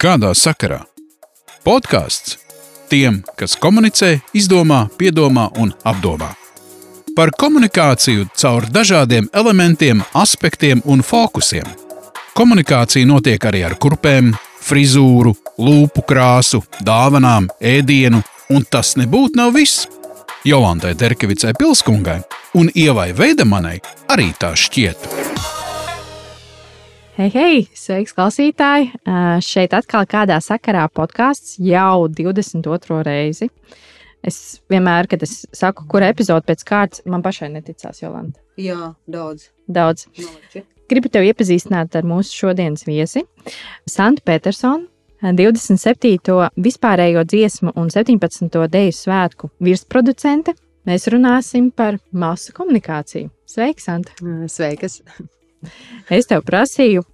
Kādā sakarā? Podkāsts tiem, kas komunicē, izdomā, piedomā un apdomā. Par komunikāciju caur dažādiem elementiem, aspektiem un fokusiem. Komunikācija notiek arī ar kurpēm, frizūru, lūpu krāsu, dāvanām, ēdienu, un tas nebūtu nav viss. Jolantai Terkevicai Pilskungai un Ievai Veidemanai arī tā šķiet. Hei, hei, sveiks, klausītāji! Uh, šeit atkal kādā sakarā podkāsts jau 22. reizi. Es vienmēr, kad es saku, kura epizode pēc kārtas, man pašai neticās, Jolanta. Jā, daudz. Daudz. Maliči. Gribu tevi iepazīstināt ar mūsu šodienas viesi, Santu Petersonu, 27. vispārējo dziesmu un 17. deju svētku virsproducente. Mēs runāsim par masu komunikāciju. Sveiks, Santa! Sveikas! Es tev prasīju,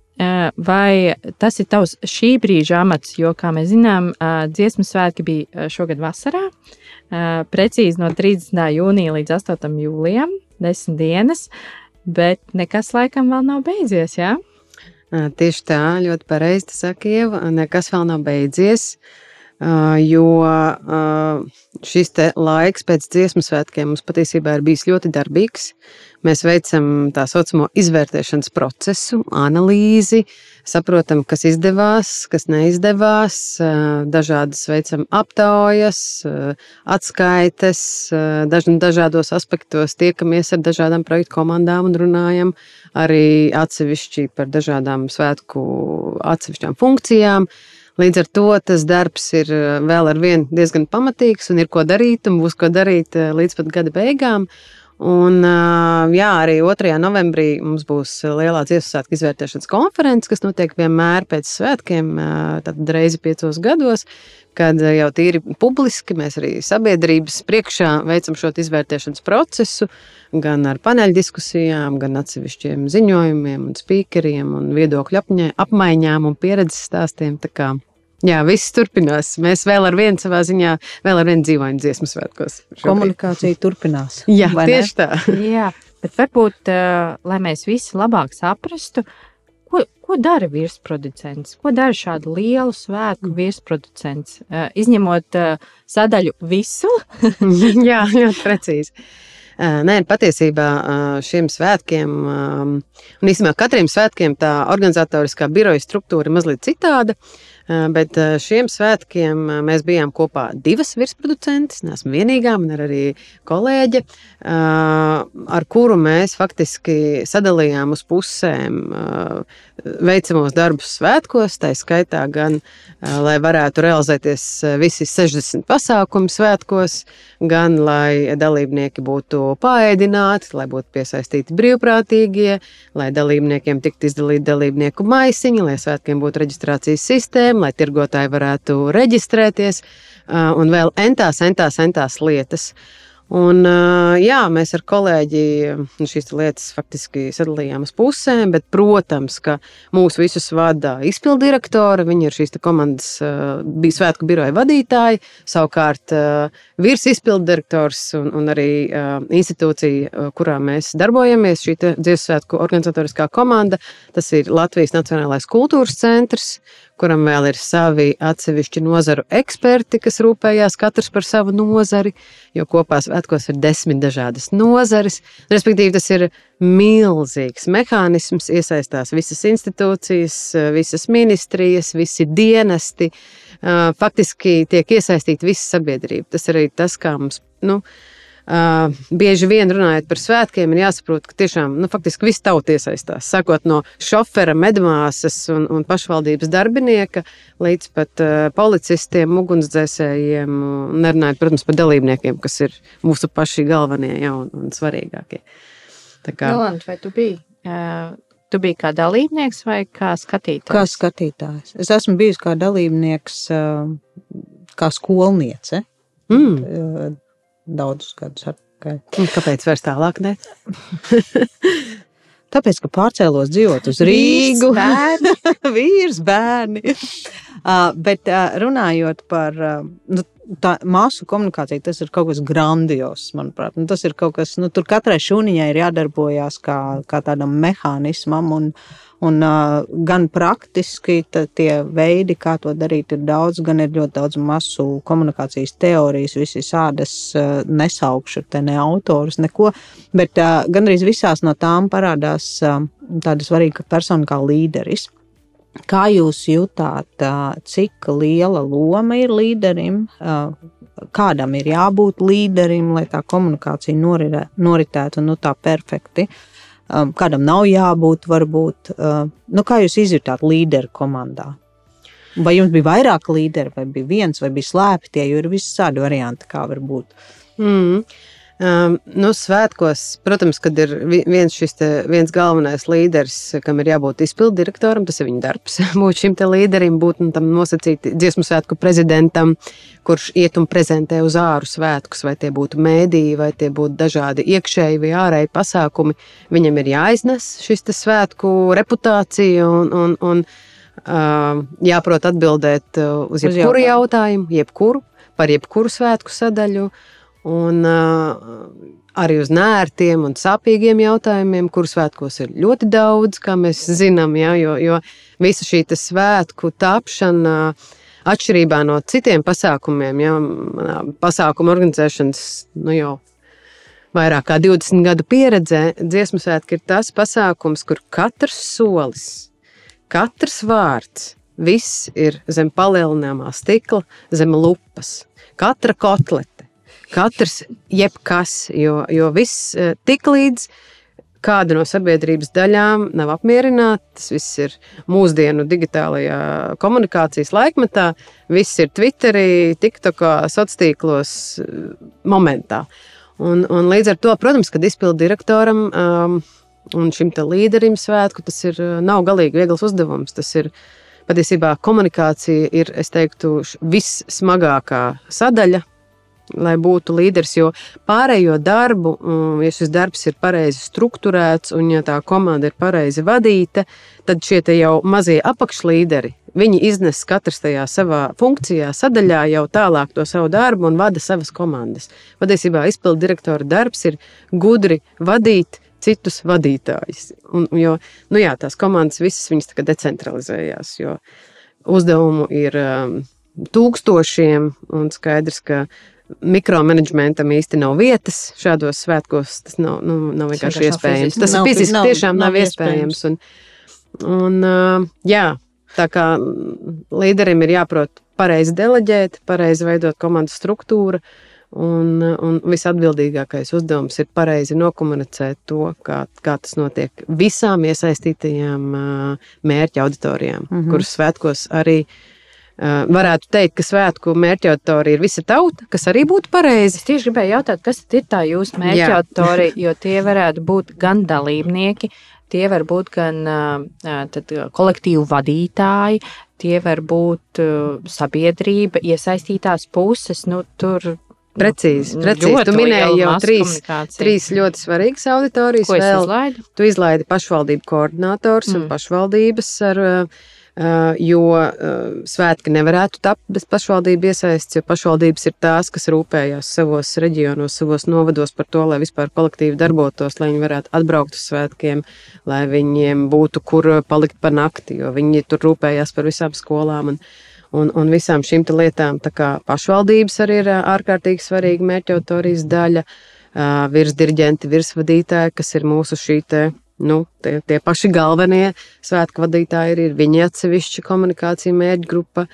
vai tas ir tavs šī brīža amats, jo, kā mēs zinām, dziesmu svētki bija šogad vasarā, precīzi no 30. jūnija līdz 8. jūlijam, desmit dienas, bet nekas laikam vēl nav beidzies, jā? Tieši tā, ļoti pareizi saka Ieva, nekas vēl nav beidzies. Jo šis laiks pēc dziesmu svētkiem mums patiesībā ir bijis ļoti darbīgs. Mēs veicam tā saucamo izvērtēšanas procesu, analīzi, saprotam, kas izdevās, kas neizdevās. Dažādas veicam aptaujas, atskaites, dažādos aspektos tiekamies ar dažādām projektu komandām un runājam arī atsevišķi par dažādām svētku atsevišķām funkcijām. Līdz ar to tas darbs ir vēl ar vienu diezgan pamatīgs un ir ko darīt, un būs ko darīt līdz pat gada beigām. Un, jā, arī 2. novembrī mums būs lielā dziesmu svētku izvērtēšanas konference, kas notiek vienmēr pēc svētkiem, tad reizi piecos gados, kad jau tīri publiski mēs arī sabiedrības priekšā veicam šo izvērtēšanas procesu, gan ar paneļdiskusijām, gan atsevišķiem ziņojumiem, un speakeriem, un viedokļu apmaiņām un pieredzes stāstiem. Jā, viss turpinās. Mēs vēl ar vienu savā ziņā, vēl ar vienu dzīvojam dziesmu svētkos. Šobrīd. Komunikācija turpinās. Jā, tieši tā. Jā, bet varbūt, lai mēs visi labāk saprastu, ko, ko dara virsproducents? Ko dara šādu lielu svētku virsproducents? Izņemot sadaļu visu? Jā, ļoti precīzi. Nē, patiesībā šiem svētkiem, un īstenībā katram svētkiem tā organizatoriskā biroja struktūra ir mazliet citāda. Bet šiem svētkiem mēs bijām kopā divas virsproducentes. Nesmu vienīgā, man ir arī kolēģe, ar kuru mēs faktiski sadalījām uz pusēm veicamos darbus svētkos. Tā skaitā gan, lai varētu realizēties visi 60 pasākumi svētkos, gan lai dalībnieki būtu paēdināti, lai būtu piesaistīti brīvprātīgie, lai dalībniekiem tiktu izdalīti dalībnieku maisiņi, lai svētkiem būtu reģistrācijas sistēma lai tirgotāji varētu reģistrēties, un vēl entās, entās, entās lietas. Un, jā, mēs ar kolēģi nu, šīs lietas faktiski sadalījām uz pusēm, bet, protams, ka mūsu visus vada izpildirektori. Viņi ir šīs komandas, bija svētku biroja vadītāji, savukārt virs izpildirektors un, un arī institūcija, kurā mēs darbojamies, šī dziesmu svētku organizatoriskā komanda, tas ir Latvijas Nacionālais kultūras centrs, kuram vēl ir savi atsevišķi nozaru eksperti, kas rūpējās katrs par savu nozari, jo kopā svētkos ir desmit dažādas nozares. Respektīvi, tas ir milzīgs mehānisms, iesaistās visas institūcijas, visas ministrijas, visi dienesti. Faktiski tiek iesaistīta visa sabiedrība. Tas arī tas, kā mums. Nu, Uh, bieži vien runājot par svētkiem, ir jāsaprot, ka tiešām nu, faktiski viss tauta iesaistās. Sākot no šofera, medmāsas un, un pašvaldības darbinieka līdz pat uh, policistiem, ugunsdzēsējiem, nerunājot, protams, par dalībniekiem, kas ir mūsu paši galvenie ja, un, un svarīgākie. Kā... Jolanta, vai tu biji? Uh... Tu biji kā dalībnieks vai kā skatītājs? Kā skatītājs. Es esmu bijis kā dalībnieks, kā skolniece. Mm daudzus gadus atpakaļ. Kāpēc vairs tālāk? Tāpēc, ka pārcēlos dzīvot uz Rīgu. Vīrs, bērni. uh, bet uh, runājot par, uh, nu, tā māsu komunikācija tas ir kaut kas grandios, manuprāt. Un tas ir kaut kas, nu, tur katrai šūniņai ir jādarbojās kā, kā tādam mehānismam. Un, un uh, gan praktiski tie veidi, kā to darīt, ir daudz, gan ir ļoti daudz masu komunikācijas teorijas, visas ādas uh, nesaukšu te ne autors, neko. Bet uh, gandrīz visās no tām parādās uh, tāda svarīga persona kā līderis. Kā jūs jutāt, cik liela loma ir līderim? Kādam ir jābūt līderim, lai tā komunikācija norire, noritētu nu, tā perfekti? Kādam nav jābūt, varbūt. Nu, kā jūs izjutāt līderu komandā? Vai jums bija vairāk līderi, vai bija viens, vai bija slēpti, jo ir visādi varianti, kā var būt? Mm. Um, nu, svētkos, protams, kad ir viens šis te, viens galvenais līderis, kam ir jābūt izpildu direktoram, tas ir viņa darbs. būt šim līderim, būt nu, tam nosacīti dziesmu svētku prezidentam, kurš iet un prezentē uz āru svētkus, vai tie būtu mēdīji, vai tie būtu dažādi iekšēji vai ārēji pasākumi. Viņam ir jāiznes šis svētku reputācija un, un, un uh, jāprot atbildēt uz jebkuru uz jautājumu, jebkuru, par jebkuru svētku sadaļu. Uh, un arī uz nērtiem un sāpīgiem jautājumiem, kuru svētkos ir ļoti daudz, kā mēs zinām, ja, jo, jo visa šī svētku tapšana. Atšķirībā no citiem pasākumiem, ja pasākumu organizēšanas nu jau vairāk kā 20 gadu pieredzē, dziesmu svētki ir tas pasākums, kur katrs solis, katrs vārds, viss ir zem palielināmā stikla, zem lupas. Katra kotleta Katrs, jebkas, jo, jo viss eh, tik līdz kāda no sabiedrības daļām nav apmierināta. Tas viss ir mūsdienu digitālajā komunikācijas laikmetā. Viss ir Twitterī, TikTokā, sociālos tīklos eh, momentā. Un, un līdz ar to, protams, kad izpildu direktoram um, un šim līderim svētku, tas ir, eh, nav galīgi viegls uzdevums. Tas ir patiesībā komunikācija, ir, es teiktu, vissmagākā sadaļa lai būtu līderis. Jo pārējo darbu, mm, ja šis darbs ir pareizi strukturēts un ja tā komanda ir pareizi vadīta, tad šie jau mazie apakšlīderi. Viņi iznes katrs tajā savā funkcijā, sadaļā jau tālāk to savu darbu un vada savas komandas. Patiesībā izpildu direktora darbs ir gudri vadīt citus vadītājus. Un, jo nu jā, tās komandas visas viņas decentralizējās, jo uzdevumu ir um, tūkstošiem un skaidrs, ka mikromanagementam īsti nav vietas šādos svētkos. Tas nav, nu, nav vienkārši iespējams. Tas nav, fiziski nav, tiešām nav, nav iespējams. iespējams. Un, un, jā, tā kā līderim ir jāprot pareizi deleģēt, pareizi veidot komandas struktūru. Un, un visatbildīgākais uzdevums ir pareizi nokomunicēt to, kā, kā tas notiek visām iesaistītajām mērķa auditorijām, mm -hmm. kuras svētkos arī Uh, varētu teikt, ka svētku mērķa auditorija ir visa tauta, kas arī būtu pareizi. Es tieši gribēju jautāt, kas ir tā jūsu mērķa auditorija, jo tie varētu būt gan dalībnieki, tie var būt gan tad, kolektīvu vadītāji, tie var būt sabiedrība, iesaistītās puses. Nu, tur Precīzi, nu, precīzi. Tu minēji jau trīs, trīs ļoti svarīgas auditorijas. Ko vēl. izlaidu? Tu izlaidi pašvaldību koordinators mm. un pašvaldības ar uh, jo eh, svētki nevarētu tapt bez pašvaldību iesaistes, jo pašvaldības ir tās, kas rūpējās savos reģionos, savos novados par to, lai vispār kolektīvi darbotos, lai viņi varētu atbraukt uz svētkiem, lai viņiem būtu kur palikt pa nakti, jo viņi tur rūpējās par visām skolām. Un, un, un visām šīm lietām. Pašvaldības arī ir eh, ārkārtīgi svarīga mērķautorijas daļa, virsdirigenti, virsvadītāji, kas ir mūsu šī nu, tie, tie paši galvenie svētku vadītāji ir, ir viņa atsevišķa komunikācija mērķgrupa.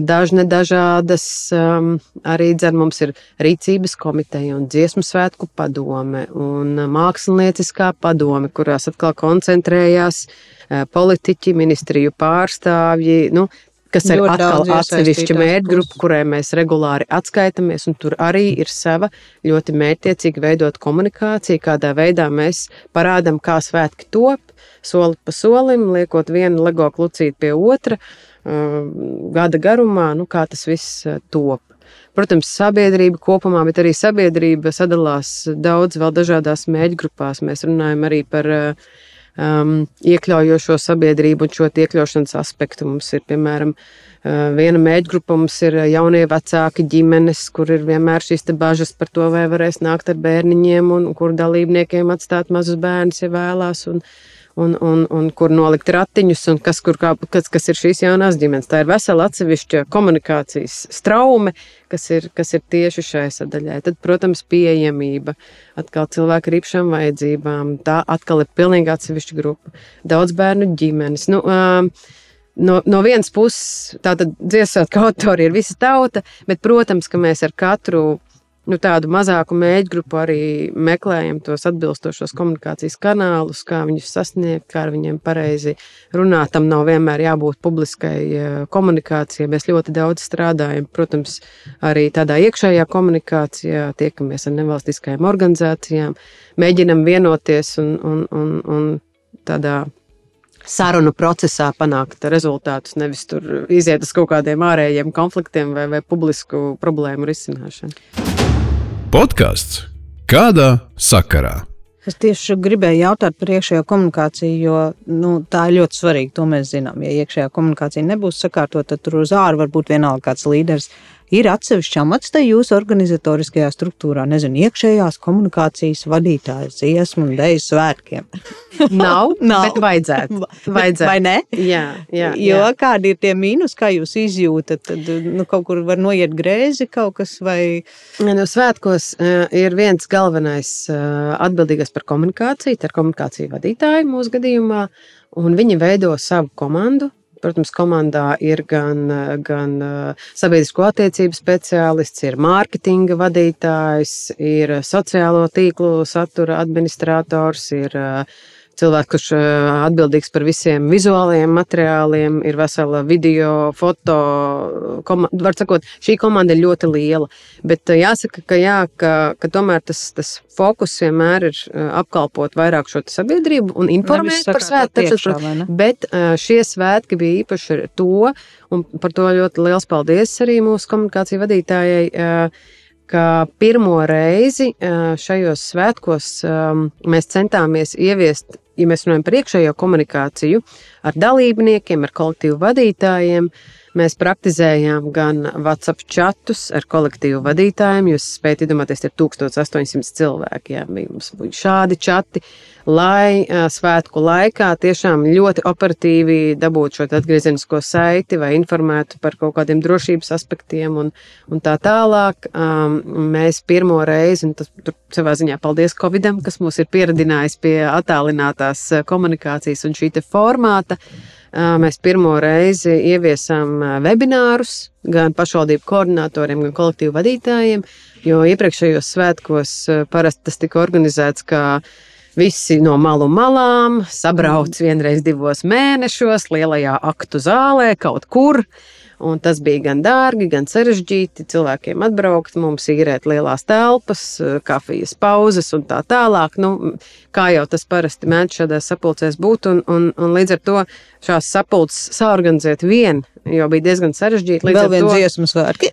Dažne dažādas arī dzer, mums ir rīcības komiteja un dziesmu svētku padome un mākslinieckā padome, kurās atkal koncentrējās politiķi, ministriju pārstāvji. Nu, kas ir atkal atsevišķa mērķgrupa, kurai mēs regulāri atskaitamies, un tur arī ir sava ļoti mērķtiecīga veidot komunikācija, kādā veidā mēs parādām, kā svētki top, soli pa solim, liekot vienu lego klucīt pie otra gada garumā, nu, kā tas viss top. Protams, sabiedrība kopumā, bet arī sabiedrība sadalās daudz vēl dažādās mēģgrupās. Mēs runājam arī par uh, um, iekļaujošo sabiedrību un šo iekļaušanas aspektu. Mums ir, piemēram, uh, viena mēģgrupa, mums ir jaunie vecāki ģimenes, kur ir vienmēr šīs bažas par to, vai varēs nākt ar bērniņiem un kur dalībniekiem atstāt mazus bērnus, ja vēlās. Un, un, un, un kur nolikt ratiņus, un kas, kur, kā, kas, kas ir šīs jaunās ģimenes. Tā ir vesela atsevišķa komunikācijas straume, kas ir, kas ir tieši šai sadaļai. Tad, protams, pieejamība, atkal cilvēku ar īpašām vajadzībām. Tā atkal ir pilnīgi atsevišķa grupa. Daudz bērnu ģimenes. Nu, um, No, no vienas puses, tātad dziesmāta autori ir visa tauta, bet, protams, ka mēs ar katru nu, tādu mazāku mēģinājumu grupu arī meklējam tos atbilstošos komunikācijas kanālus, kā viņus sasniegt, kā ar viņiem pareizi runāt. Tam nav vienmēr jābūt publiskai eh, komunikācijai. Mēs ļoti daudz strādājam, protams, arī tādā iekšējā komunikācijā, tiekamies ar nevalstiskajām organizācijām, mēģinam vienoties un, un, un, un tādā sarunu procesā panākt rezultātus, nevis tur iziet uz kaut kādiem ārējiem konfliktiem vai, vai publisku problēmu risināšanu. Podkāsts kādā sakarā? Es tieši gribēju jautāt par iekšējo komunikāciju, jo nu, tā ir ļoti svarīga. To mēs zinām. Ja iekšējā komunikācija nebūs sakārtota, tad tur uz ārā var būt vienalga kāds līderis ir atsevišķi amats te jūsu organizatoriskajā struktūrā, nezinu, iekšējās komunikācijas vadītājs, dziesmu un dēļu svētkiem? Nav, Nav. bet vajadzētu. vajadzētu. Vai ne? Jā, jā. Jo jā. kādi ir tie mīnus, kā jūs izjūtat, tad nu, kaut kur var noiet grēzi kaut kas vai? Nu, svētkos uh, ir viens galvenais uh, atbildīgais par komunikāciju, tā ir komunikācija vadītāji mūsu gadījumā, un viņi veido savu komandu, Protams, komandā ir gan, gan uh, sabiedrisko attiecību speciālists, ir mārketinga vadītājs, ir sociālo tīklu satura administrators, ir uh, cilvēks, kurš atbildīgs par visiem vizuālajiem materiāliem, ir vesela video, foto. Komanda, var sakot, šī komanda ir ļoti liela. Bet jāsaka, ka, jā, ka, ka tomēr tas, tas fokus vienmēr ir apkalpot vairāk šo sabiedrību un informēt par svētkiem. Bet šie svētki bija īpaši ar to, un par to ļoti liels paldies arī mūsu komunikāciju vadītājai ka pirmo reizi šajos svētkos mēs centāmies ieviest ja mēs runājam par iekšējo komunikāciju ar dalībniekiem, ar kolektīvu vadītājiem, mēs praktizējām gan WhatsApp chatus ar kolektīvu vadītājiem. Jūs spējat iedomāties, ir 1800 cilvēki. Jā, mums bija šādi chati, lai svētku laikā tiešām ļoti operatīvi dabūtu šo atgriezenisko saiti vai informētu par kaut kādiem drošības aspektiem un, un tā tālāk. Mēs pirmo reizi, un tas tur savā ziņā paldies Covidam, kas mūs ir pieradinājis pie attālinātās komunikācijas un šī formāta. Mēs pirmo reizi ieviesām webinārus gan pašvaldību koordinatoriem, gan kolektīvu vadītājiem, jo iepriekšējos svētkos parasti tas tika organizēts kā Visi no malu malām sabrauc mm. vienreiz divos mēnešos lielajā aktu zālē kaut kur. Un tas bija gan dārgi, gan sarežģīti cilvēkiem atbraukt, mums īrēt lielās telpas, kafijas pauzes un tā tālāk. Nu, kā jau tas parasti mēdz šādās sapulcēs būt, un, un, un līdz ar to šās sapulces saorganizēt vien jo bija diezgan sarežģīti. Līdz Vēl viens dziesmu svētki.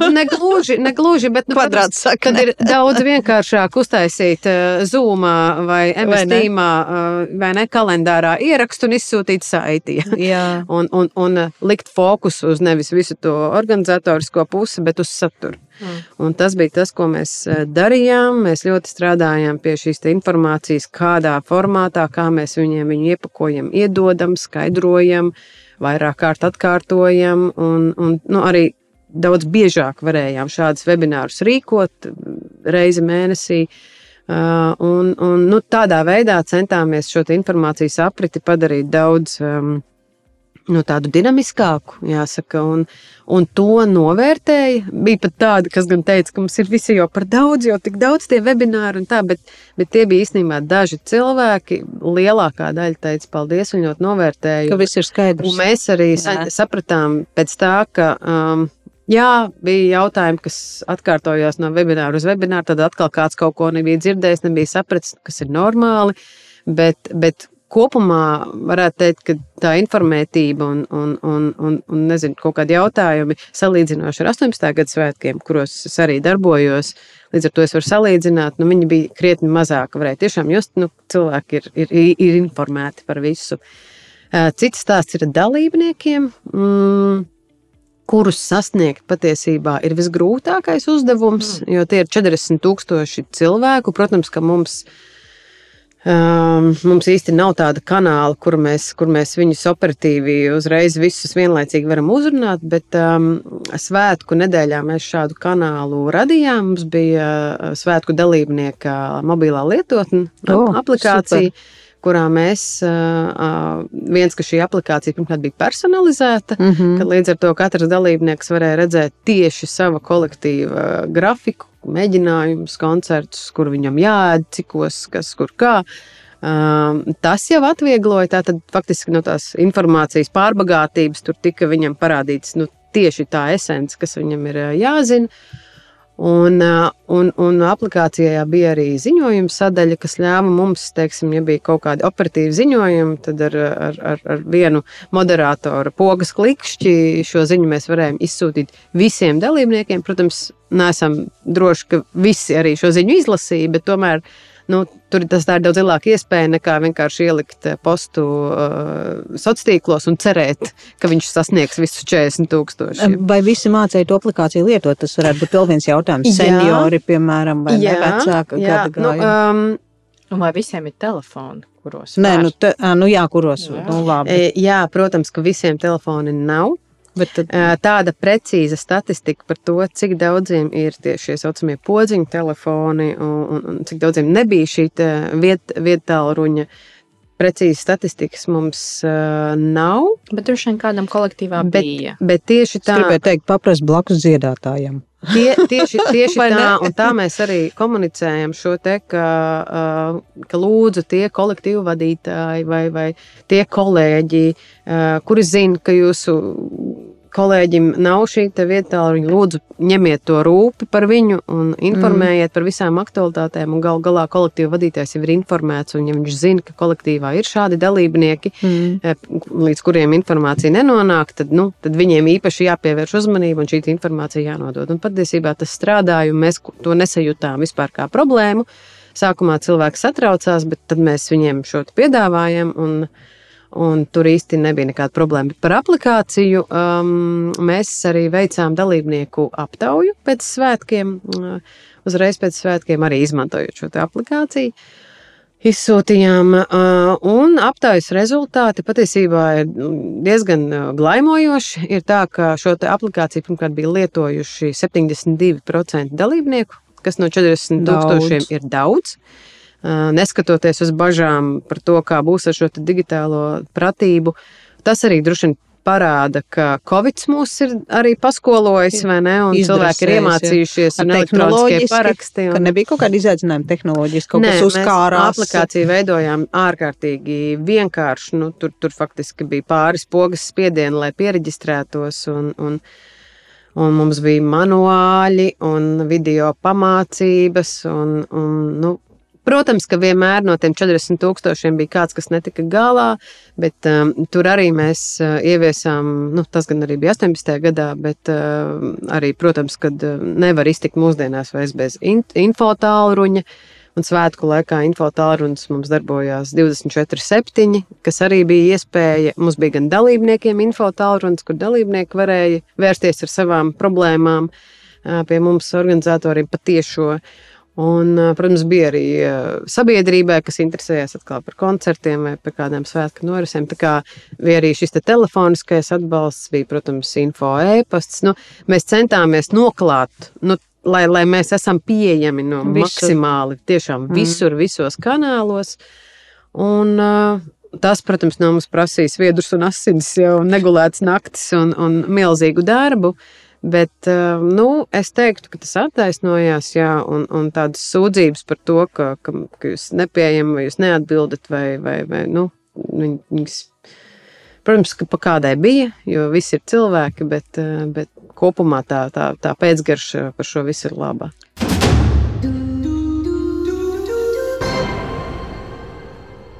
nu, negluži, negluži, bet nu, Kvadrāts saka. Tad ir daudz vienkāršāk uztaisīt uh, Zoomā vai MS tīmā uh, vai ne kalendārā ierakstu un izsūtīt saiti. un, un, un uh, likt fokusu uz nevis visu to organizatorisko pusi, bet uz saturu. Mm. Un tas bija tas, ko mēs darījām. Mēs ļoti strādājām pie šīs informācijas, kādā formātā, kā mēs viņiem viņu iepakojam, iedodam, skaidrojam. Uh, vairāk kārt atkārtojam, un, un nu, arī daudz biežāk varējām šādus webinārus rīkot reizi mēnesī. Uh, un, un, nu, tādā veidā centāmies šo informācijas apriti padarīt daudz um, nu, tādu dinamiskāku, jāsaka, un, un to novērtēja. Bija pat tādi, kas gan teica, ka mums ir visi jau par daudz, jo tik daudz tie webināri un tā, bet, bet tie bija īstenībā daži cilvēki. Lielākā daļa teica, paldies, viņi ļoti novērtēja. Ka viss ir skaidrs. Un mēs arī Jā. sapratām pēc tā, ka. Um, Jā, bija jautājumi, kas atkārtojās no webināra uz webināru. Tad atkal kāds kaut ko nebija dzirdējis, nebija sapratis, kas ir normāli. Bet, bet kopumā varētu teikt, ka tā informētība un, un, un, un, un nezinu, kaut kādi jautājumi salīdzinoši ar 18. gadu svētkiem, kuros es arī darbojos, Līdz ar to es varu salīdzināt, nu, viņi bija krietni mazāki. Varēja tiešām just, nu, cilvēki ir, ir, ir informēti par visu. Cits stāsts ir dalībniekiem. Mm, kurus sasniegt patiesībā ir visgrūtākais uzdevums, mm. jo tie ir 40,000 cilvēku. Protams, ka mums ir Um, mums īsti nav tāda kanāla, kur mēs, kur mēs viņus operatīvi uzreiz visus vienlaicīgi varam uzrunāt, bet um, svētku nedēļā mēs šādu kanālu radījām. Mums bija uh, svētku dalībnieka mobilā lietotne, oh, aplikācija. Super kurā mēs, uh, viens, ka šī aplikācija pirmkārt bija personalizēta, mm -hmm. ka līdz ar to katrs dalībnieks varēja redzēt tieši sava kolektīva grafiku, mēģinājumus, koncertus, kur viņam jāēd, cikos, kas kur kā. Um, tas jau atviegloja tātad, faktiski no tās informācijas pārbagātības. Tur tika viņam parādīts nu, tieši tā esence, kas viņam ir jāzina. Un, un, un aplikācijā bija arī ziņojuma sadaļa, kas ļāva mums, teiksim, ja bija kaut kādi operatīvi ziņojumi, tad ar, ar, ar, ar vienu moderatoru pogas klikšķi šo ziņu mēs varējām izsūtīt visiem dalībniekiem. Protams, neesam droši, ka visi arī šo ziņu izlasīja, bet tomēr nu, tur tas ir daudz lielāka iespēja nekā vienkārši ielikt eh, postu uh, sociālos tīklos un cerēt, ka viņš sasniegs visus 40 tūkstošus. Vai visi mācīja to aplikāciju lietot? Tas varētu būt vēl viens jautājums. Seniori, piemēram, vai jā, vecāki nu, um, Vai visiem ir telefoni? Kuros Nē, nu, te, nu jā, kuros. Jā. Nu, labi. E, jā, protams, ka visiem telefoni nav. Tad... Tāda precīza statistika par to, cik daudziem ir tieši šie saucamie podziņu telefoni un, un, un cik daudziem nebija šī viet, vietāluņa. Precīzi statistikas mums uh, nav. Bet droši vien kādam kolektīvā bet, bija. Bet tieši tā. Es gribēju teikt, paprast blakus dziedātājiem. Tie, tieši tieši tā, un tā mēs arī komunicējam šo te, ka, uh, ka lūdzu tie kolektīvu vadītāji vai, vai tie kolēģi, uh, kuri zina, ka jūsu kolēģim nav šī vieta, viņa lūdzu ņemiet to rūpi par viņu un informējiet mm. par visām aktualitātēm. Galu galā kolektīva vadītājs jau ir informēts, un ja viņš zina, ka kolektīvā ir šādi dalībnieki, mm. līdz kuriem informācija nenonāk, tad, nu, tad viņiem īpaši jāpievērš uzmanība un šī informācija jānodod. Un patiesībā tas strādāja, un mēs to nesajūtām vispār kā problēmu. Sākumā cilvēki satraucās, bet tad mēs viņiem šo piedāvājam. Un, un tur īsti nebija nekāda problēma. Par aplikāciju um, mēs arī veicām dalībnieku aptauju pēc svētkiem, uh, uzreiz pēc svētkiem arī izmantojot šo aplikāciju. Izsūtījām, uh, un aptaujas rezultāti patiesībā ir diezgan uh, glaimojoši. Ir tā, ka šo aplikāciju pirmkārt bija lietojuši 72% dalībnieku, kas no 40 tūkstošiem ir daudz. Uh, neskatoties uz bažām par to, kā būs ar šo digitālo pratību. Tas arī droši vien parāda, ka Covid mūs ir arī paskolojis, vai ne? Un cilvēki ir iemācījušies ar elektroniskie paraksti. Un... Ka nebija kaut kāda izaicinājuma tehnoloģiski, kaut Nē, kas uzkārās. Aplikāciju veidojām ārkārtīgi vienkārši. Nu, tur, tur faktiski bija pāris pogas spiedieni, lai pieregistrētos. Un, un, un mums bija manuāļi un video pamācības. Un, un, nu, Protams, ka vienmēr no tiem 40 tūkstošiem bija kāds, kas netika galā, bet um, tur arī mēs uh, ieviesām, nu, tas gan arī bija 18. gadā, bet uh, arī, protams, kad uh, nevar iztikt mūsdienās vairs bez in info tālruņa. Un svētku laikā infotālrunis mums darbojās 24,7, kas arī bija iespēja. Mums bija gan dalībniekiem infotālrunis, kur dalībnieki varēja vērsties ar savām problēmām uh, pie mums organizatoriem patiešo. Un, protams, bija arī sabiedrībai, kas interesējās par koncertiem vai par kādām svētku norisēm. Tā kā bija arī šis te telefoniskais atbalsts, bija, protams, info e-pasts. Nu, mēs centāmies noklāt, nu, lai, lai mēs esam pieejami no visur. maksimāli, tiešām mm. visur, visos kanālos. Un, Tas, protams, no mums prasīs viedrus un asins, jau negulētas naktis un, un milzīgu darbu. Uh, Bet eh, nu, es teiktu, ka tas attaisnojās, jā, un, un tādas sūdzības par to, ka, ka, ka jūs nepieejat, vai jūs neatbildat, vai, vai, vai nu, viņas, protams, ka pa kādai bija, jo visi ir cilvēki, bet, eh, bet kopumā tā, tā, tā pēcgarša par šo visu ir laba.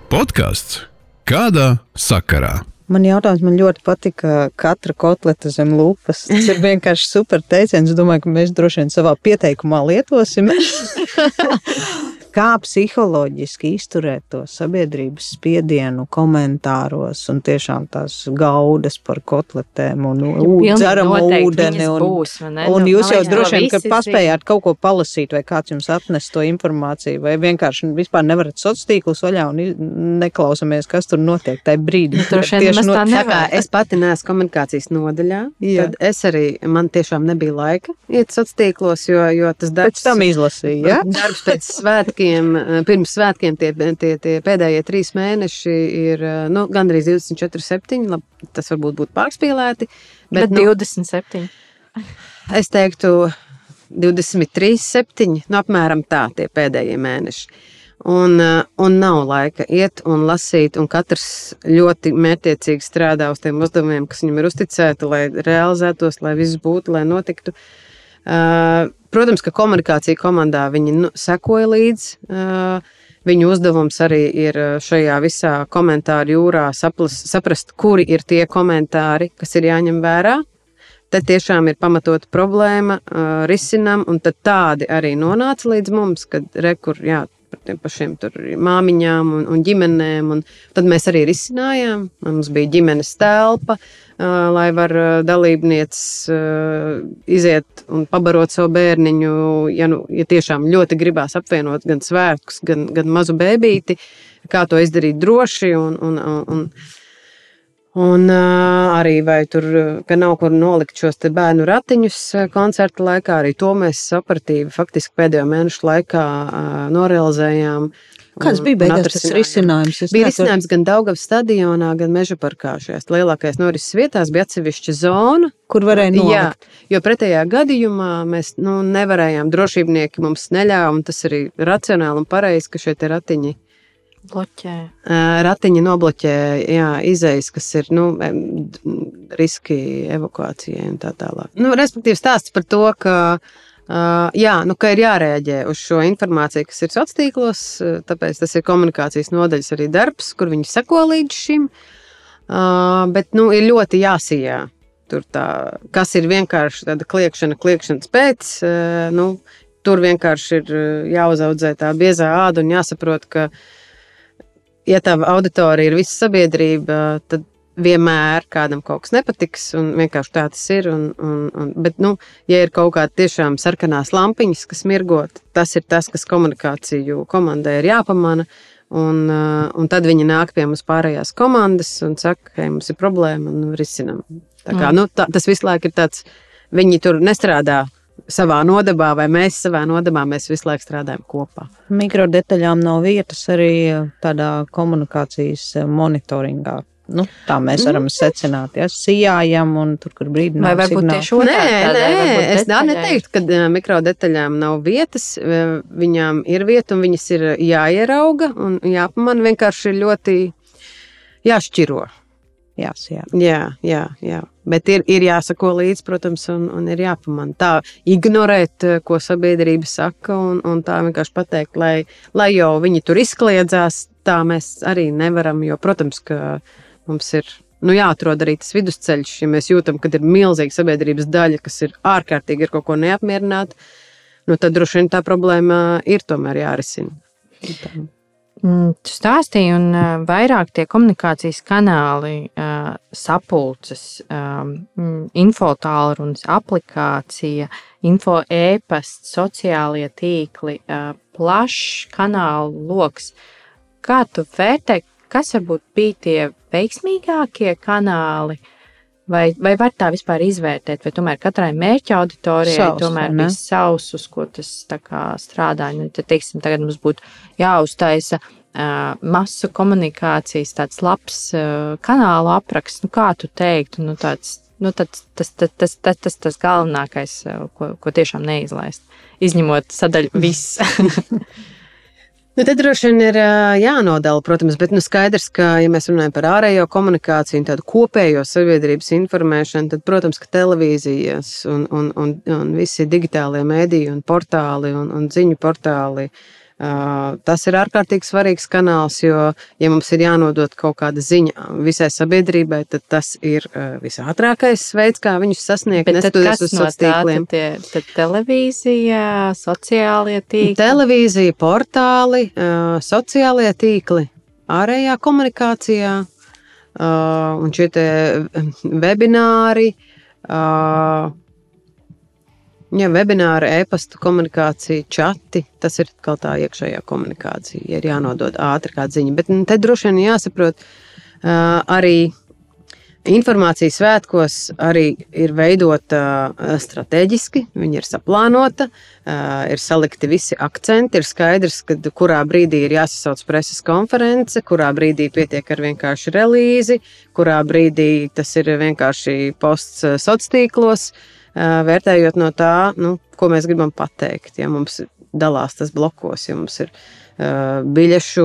Podkāsts kādā sakarā? Man jautājums, man ļoti patika katra kotleta zem lupas. Tas ir vienkārši super teiciens. Es domāju, ka mēs droši vien savā pieteikumā lietosim. kā psiholoģiski izturēt to sabiedrības spiedienu komentāros un tiešām tās gaudas par kotletēm un dzeramu ūdeni. Un, būs, ne? un nu, jūs jau droši vien, ka paspējāt kaut ko palasīt, vai kāds jums atnes to informāciju, vai vienkārši vispār nevarat sociālos tīklus vaļā un neklausamies, kas tur notiek tajā brīdī. Tieši no, tā kā es pati neesmu komunikācijas nodaļā, Jā. tad es arī, man tiešām nebija laika iet sociālos tīklos, jo, jo tas darbs. Pēc tam izlasīja, ja? Darbs pēc svētkiem svētkiem, eh, pirms svētkiem tie, tie, tie pēdējie trīs mēneši ir eh, nu, gandrīz 24, 7. Lab, tas varbūt būtu pārspīlēti. Bet, bet nu, 27. Es teiktu, 23, 7. Nu, apmēram tā tie pēdējie mēneši. Un, eh, un nav laika iet un lasīt, un katrs ļoti mērķiecīgi strādā uz tiem uzdevumiem, kas viņam ir uzticēti, lai realizētos, lai viss būtu, lai notiktu. Uh, Protams, ka komunikācija komandā viņi nu, sekoja līdzi. Viņu uzdevums arī ir šajā visā komentāru jūrā saplas, saprast, kuri ir tie komentāri, kas ir jāņem vērā. Tad tiešām ir pamatota problēma, risinām, un tādi arī nonāca līdz mums, kad rekur, jā, par tiem pašiem māmiņām un, un ģimenēm. Un tad mēs arī risinājām. Mums bija ģimenes telpa, lai var dalībnieces iziet un pabarot savu bērniņu. Ja, nu, ja tiešām ļoti gribās apvienot gan svētkus, gan, gan mazu bērnīti, kā to izdarīt droši. Un, un, un, Un uh, arī vai tur nav kur nolikt šos bērnu ratiņus koncerta laikā, arī to mēs operatīvi faktiski pēdējo mēnešu laikā uh, norealizējām. Kāds bija beigās tas risinājums? Es bija risinājums gan Daugavas stadionā, gan Meža parkā. Šajās lielākajās norises vietās bija atsevišķa zona, kur varēja nolikt. Jā, jo pretējā gadījumā mēs nu, nevarējām, drošībnieki mums neļāva, un tas arī racionāli un pareizi, ka šie ratiņi Bloķē. Ratiņi nobloķē jā, izējas, kas ir nu, riski evakuācijai un tā tālāk. Nu, respektīvi, stāsts par to, ka, jā, nu, ka ir jārēģē uz šo informāciju, kas ir sociālos tīklos. Tāpēc tas ir komunikācijas nodaļas arī darbs, kur viņi seko līdz šim. Bet nu, ir ļoti jāsijā. Tur tā, kas ir vienkārši tāda kliēkšana, kliēkšanas pēc, nu, tur vienkārši ir jāuzaudzē tā biezā āda un jāsaprot, ka uh, ja tā auditorija ir visa sabiedrība, tad vienmēr kādam kaut kas nepatiks, un vienkārši tā tas ir. Un, un, un, bet, nu, ja ir kaut kāda tiešām sarkanās lampiņas, kas mirgot, tas ir tas, kas komunikāciju komandai ir jāpamana. Un, uh, un tad viņi nāk pie mums pārējās komandas un saka, ka mums ir problēma un risinām. Tā kā, mm. nu, tā, tas visu laiku ir tāds, viņi tur nestrādā savā nodabā, vai mēs savā nodabā, mēs visu laiku strādājam kopā. Mikrodetaļām nav vietas arī tādā komunikācijas monitoringā. Nu, tā mēs mm. varam secināt, ja sijājam un tur, kur brīdī nav. Vai varbūt signāli. tieši otrādi? Nē, nē, es tā neteiktu, ka mikrodetaļām nav vietas. Viņām ir vieta un viņas ir jāierauga un jāpamana vienkārši ļoti jāšķiro. Jās, jā. Jā, jā, jā. Bet ir, ir jāsako līdzi, protams, un, un ir jāpamana. Tā ignorēt, eh, ko sabiedrība saka, un, un tā vienkārši pateikt, lai, lai jau viņi tur izkliedzās, tā mēs arī nevaram. Jo, protams, ka mums ir nu, jāatrod arī tas vidusceļš, ja mēs jūtam, ka ir milzīga sabiedrības daļa, kas ir ārkārtīgi ar kaut ko neapmierināta. Nu, tad droši vien tā problēma ir tomēr jārisina. Tā. Mm, tu stāstīji, un uh, vairāk tie komunikācijas kanāli, uh, sapulces, um, infotālrunis, aplikācija, info e-pasts, sociālie tīkli, uh, plašs kanālu lokus. Kā tu vērtē, kas varbūt bija tie veiksmīgākie kanāli? Vai, vai var tā vispār izvērtēt, vai tomēr katrai mērķa auditorijai savs, tomēr bija savs, uz ko tas strādā? Nu, tad, teiksim, tagad mums būtu jāuztaisa uh, masu komunikācijas tāds labs uh, kanāla apraksts. Nu, kā tu teiktu, nu, tāds, nu, tāds, tas, tas, tas, tas, tas, tas galvenākais, ko, ko tiešām neizlaist, izņemot sadaļu viss. Nu, tad droši vien ir jānodala, protams, bet nu, skaidrs, ka, ja mēs runājam par ārējo komunikāciju un tādu kopējo sabiedrības informēšanu, tad, protams, ka televīzijas un, un, un, un visi digitālie mēdīji un portāli un, un ziņu portāli Uh, tas ir ārkārtīgi svarīgs kanāls, jo, ja mums ir jānodod kaut kāda ziņa visai sabiedrībai, tad tas ir visātrākais veids, kā viņus sasniegt. Neskatoties uz no sociāliem tīkliem. ir- tad televīzija, sociālie tīkli? Televīzija, portāli, sociālie tīkli, ārējā komunikācijā un šie webināri. Uh, Ja webināra, e-pasta komunikācija, chati, tas ir kaut tā iekšējā komunikācija, ja ir jānodod ātri kāda ziņa. Bet nu, te droši vien jāsaprot uh, arī informācija svētkos arī ir veidota strateģiski, viņa ir saplānota, ir salikti visi akcenti, ir skaidrs, kad, kurā brīdī ir jāsasauc preses konference, kurā brīdī pietiek ar vienkārši relīzi, kurā brīdī tas ir vienkārši posts sociālos tīklos. Vērtējot no tā, nu, ko mēs gribam pateikt, ja mums dalās tas blokos, ja mums ir biļešu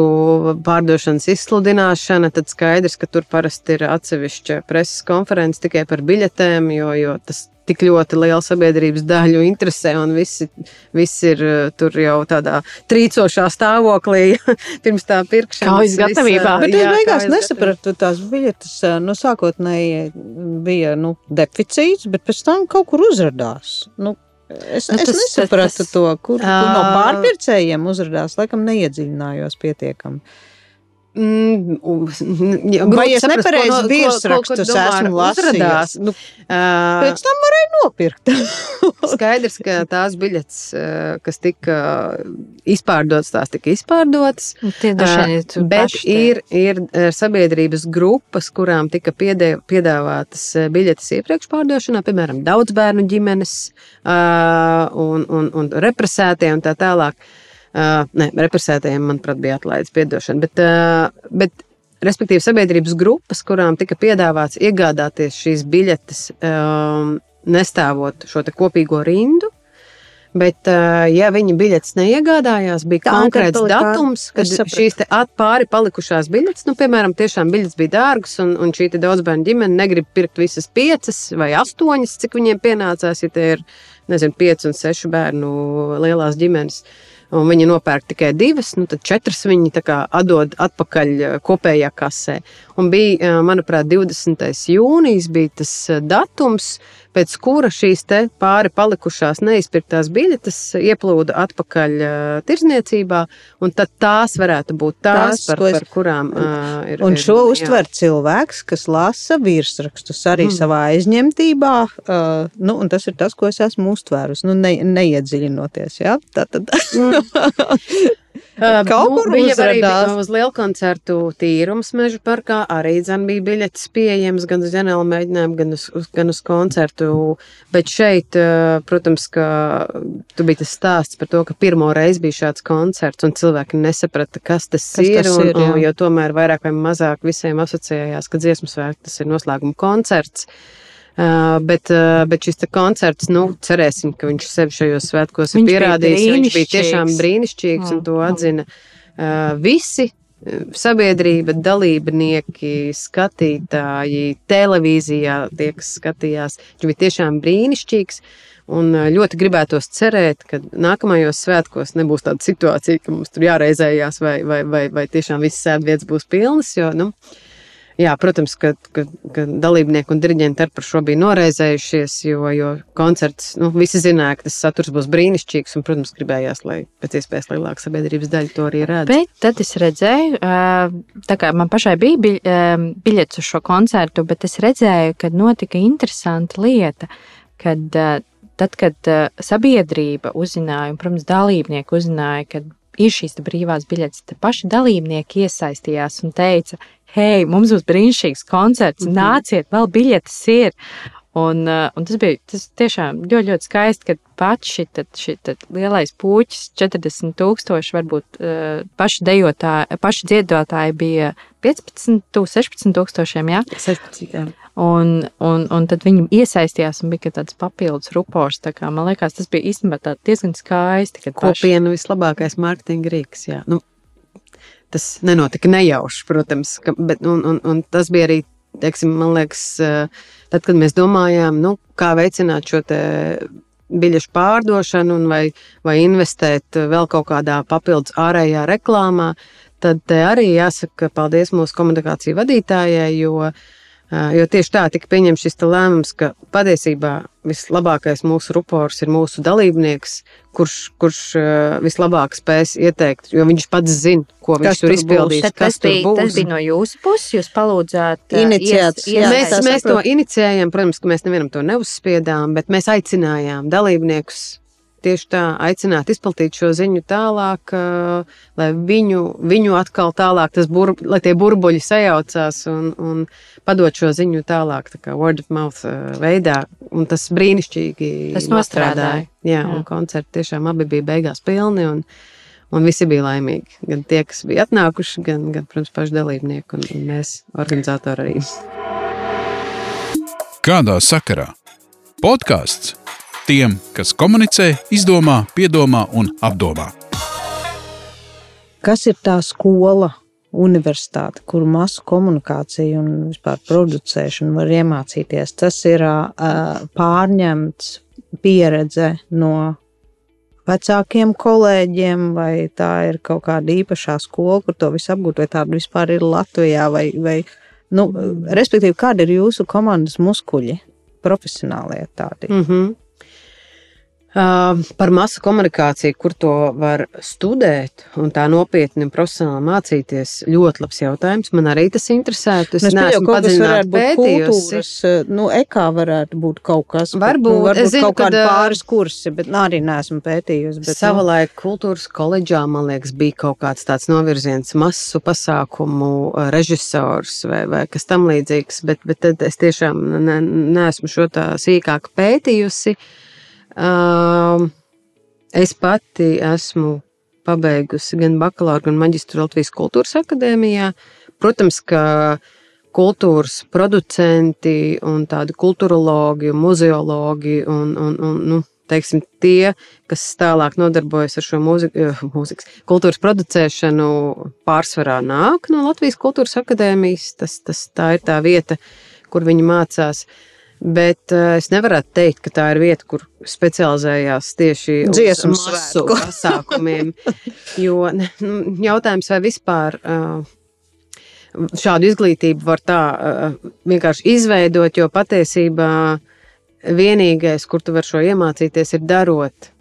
pārdošanas izsludināšana, tad skaidrs, ka tur parasti ir atsevišķa preses konference tikai par biļetēm, jo, jo tas tik ļoti liela sabiedrības daļu interesē, un visi, visi ir uh, tur jau tādā trīcošā stāvoklī pirms tā pirkšanas. Kaujas gatavībā. Bet es beigās nesapratu, tās biļetes nu, sākotnēji bija nu, deficīts, bet pēc tam kaut kur uzrādījās. Nu, es, Nu, es tas- nesapratu tas- to, kur, kur no pārpircējiem uzrādījās. Laikam neiedziļinājos pietiekami. Mm, Vai es nepareizi virsrakstus esmu lasījis? Nu, Pēc tam varēja nopirkt. Skaidrs, ka tās biļetes, kas tika izpārdotas, tās tika izpārdotas. Nu, Tie vien ir Bet ir, ir sabiedrības grupas, kurām tika piedāvātas biļetes iepriekš pārdošanā, piemēram, daudz bērnu ģimenes un, un, un represētie un tā tālāk. Uh, ne, represētajiem, manuprāt, bija atlaides piedošana. Bet, uh, bet, respektīvi, sabiedrības grupas, kurām tika piedāvāts iegādāties šīs biļetes, um, nestāvot šo kopīgo rindu. Bet, uh, ja viņi biļetes neiegādājās, bija Tā, konkrēts kad datums, kad šīs te atpāri palikušās biļetes, nu, piemēram, tiešām biļetes bija dārgas, un, un šī daudzbērnu ģimene negrib pirkt visas piecas vai astoņas, cik viņiem pienācās, ja tie ir, nezinu, pieci un seši bērnu lielās ģimenes. Un viņi nopērk tikai divas, nu tad četras viņi atdod atpakaļ eh, kopējā kasē. Un bija, eh, manuprāt, 20. jūnijas bija tas eh, datums, pēc kura šīs pāri palikušās neizpirktās biļetes ieplūda atpakaļ uh, tirzniecībā, un tad tās varētu būt tās, Tās, par, es- par kurām uh, ir. Un ir- šo jā. uztver cilvēks, kas lasa virsrakstus arī Mm. mm. savā aizņemtībā. Uh, nu, un tas ir tas, ko es esmu uztvērusi, nu, ne, neiedziļinoties. Ja? Tā tad Uh, Kaut kur bija arī uz lielu koncertu tīrums meža parkā. Arī dzen, bija biļetes pieejamas gan uz ģenerālu mēģinājumu, gan uz, uz, gan uz koncertu. Bet šeit, uh, protams, ka tu biji tas stāsts par to, ka pirmo reizi bija šāds koncerts un cilvēki nesaprata, kas tas Kas ir. tas un, ir, jā. un, jo tomēr vairāk vai mazāk visiem asociējās, ka dziesmu svētki tas ir noslēguma koncerts. Uh, bet, uh, bet šis koncerts, nu, cerēsim, ka viņš sevi šajos svētkos ir Viņš bija pierādījis. jo Viņš bija tiešām brīnišķīgs. brīnišķīgs un Mm, to atzina uh, visi. uh, Sabiedrība, dalībnieki, skatītāji, televīzijā tie, kas skatījās. Viņš bija tiešām brīnišķīgs. Un uh, ļoti gribētos cerēt, ka nākamajos svētkos nebūs tāda situācija, ka mums tur jāreizējās, vai, vai, vai, vai tiešām visas sēdvietas būs pilnas. Jo, nu, jā, protams, ka, ka, ka dalībnieki un diriģenti par šo bija noraizējušies, jo, jo koncerts, nu, visi zināja, ka tas saturs būs brīnišķīgs. Un, protams, gribējās, lai pēc iespējas lielāka sabiedrības daļa to arī redz. Bet tad es redzēju, tā kā man pašai bija biļets uz šo koncertu, bet es redzēju, ka notika interesanta lieta, kad tad, kad sabiedrība uzzināja, un, protams, dalībnieki uzzināja, ka ir šīs brīvās biļetes, tad paši dalībnieki iesaistījās un teica, hei, mums būs brīnišķīgs koncerts, Mhm. nāciet, vēl biļetes ir. Un, uh, un tas bija tas tiešām ļoti, ļoti skaisti, ka pats šis lielais puķis, 40,000, varbūt uh, paši dejotāji, paši dziedotāji bija 15, tu- 16 tūkstošiem. Ja? 16. jā. Un, un, un tad viņi iesaistījās un bija tāds papildus rupors. tā kā Man liekas, tas bija īstenībā diezgan skaisti. kad paši- Kopiena vislabākais mārketinga rīks. Jā. Nu, tas nenotika nejauši, protams, ka, bet, un, un, un tas bija arī, teiksim, man liekas, eh, tad, kad mēs domājām, nu, kā veicināt šo biļešu pārdošanu vai, vai investēt vēl kaut kādā papildus ārējā reklāmā, tad arī jāsaka paldies mūsu komunikāciju vadītājai, jo Jo tieši tā tika pieņemts šis lēmums, ka patiesībā vislabākais mūsu rupors ir mūsu dalībnieks, kurš, kurš vislabāk spēs ieteikt, jo viņš pats zina, ko kas viņš tur izpildīs. Tad tas bija, tas bija no jūsu puses, jūs palūdzāt ies, mēs, mēs to inicijējām, protams, ka mēs nevienam to neuzspiedām, bet mēs aicinājām dalībniekus tieši tā aicināt izplatīt šo ziņu tālāk, lai viņu, viņu atkal tālāk, bur, lai tie burbuļi sajaucās un, un padot šo ziņu tālāk, tā kā word of mouth veidā. Un tas brīnišķīgi tas nostrādāja. Jā, un koncerti tiešām abi bija beigās pilni. Un, Un visi bija laimīgi. Gan tie, kas bija atnākuši, gan, gan protams, paši dalībnieki un, un mēs, organizatori arī. Kādā sakarā? Podkāsts tiem, kas komunicē, izdomā, piedomā un apdomā. Kas ir tā skola, universitāte, kur masu komunikāciju un vispār producēšanu var iemācīties? Tas ir uh, pārņemts pieredze no vecākiem kolēģiem, vai tā ir kaut kāda īpašā skola, kur to visu apgūt, vai tāda vispār ir Latvijā, vai, vai nu, respektīvi, kādi ir jūsu komandas muskuļi, profesionālie tādi? Mm -hmm. Par masu komunikāciju, kur to var studēt un tā nopietni un profesionāli mācīties. Ļoti labs jautājums. Man arī tas interesē. Es nu, neesmu padziļināti pētījusi. Nu, ekā varētu būt kaut kas. Varbūt, nu, varbūt zinu, kaut kādi pāris kursi, bet arī neesmu pētījusi. Bet, Savulaik nu. kultūras koledžā, man liekas, bija kaut kāds tāds novirziens masu pasākumu režisors vai, vai kas tam līdzīgs, bet, bet tad es tiešām ne, neesmu šo tā sīkāk pētījusi. Es pati esmu pabeigusi gan bakalaura, gan maģistru Latvijas Kultūras Akadēmijā. Protams, ka kultūras producenti un tādi kultūrologi, muzeologi un, un, un nu, teiksim, tie, kas tālāk nodarbojas ar šo mūziku, mūzikas, kultūras producēšanu, pārsvarā nāk no Latvijas Kultūras Akadēmijas. Tas, tas, tā ir tā vieta, kur viņi mācās. Uh, Bet uh, es nevaru teikt, ka tā ir vieta, kur specializējās tieši dziesmu pasākumiem. jo ne, nu, jautājums, vai vispār uh, šādu izglītību var tā uh, vienkārši izveidot, jo patiesībā vienīgais, kur tu vari šo iemācīties, ir darot.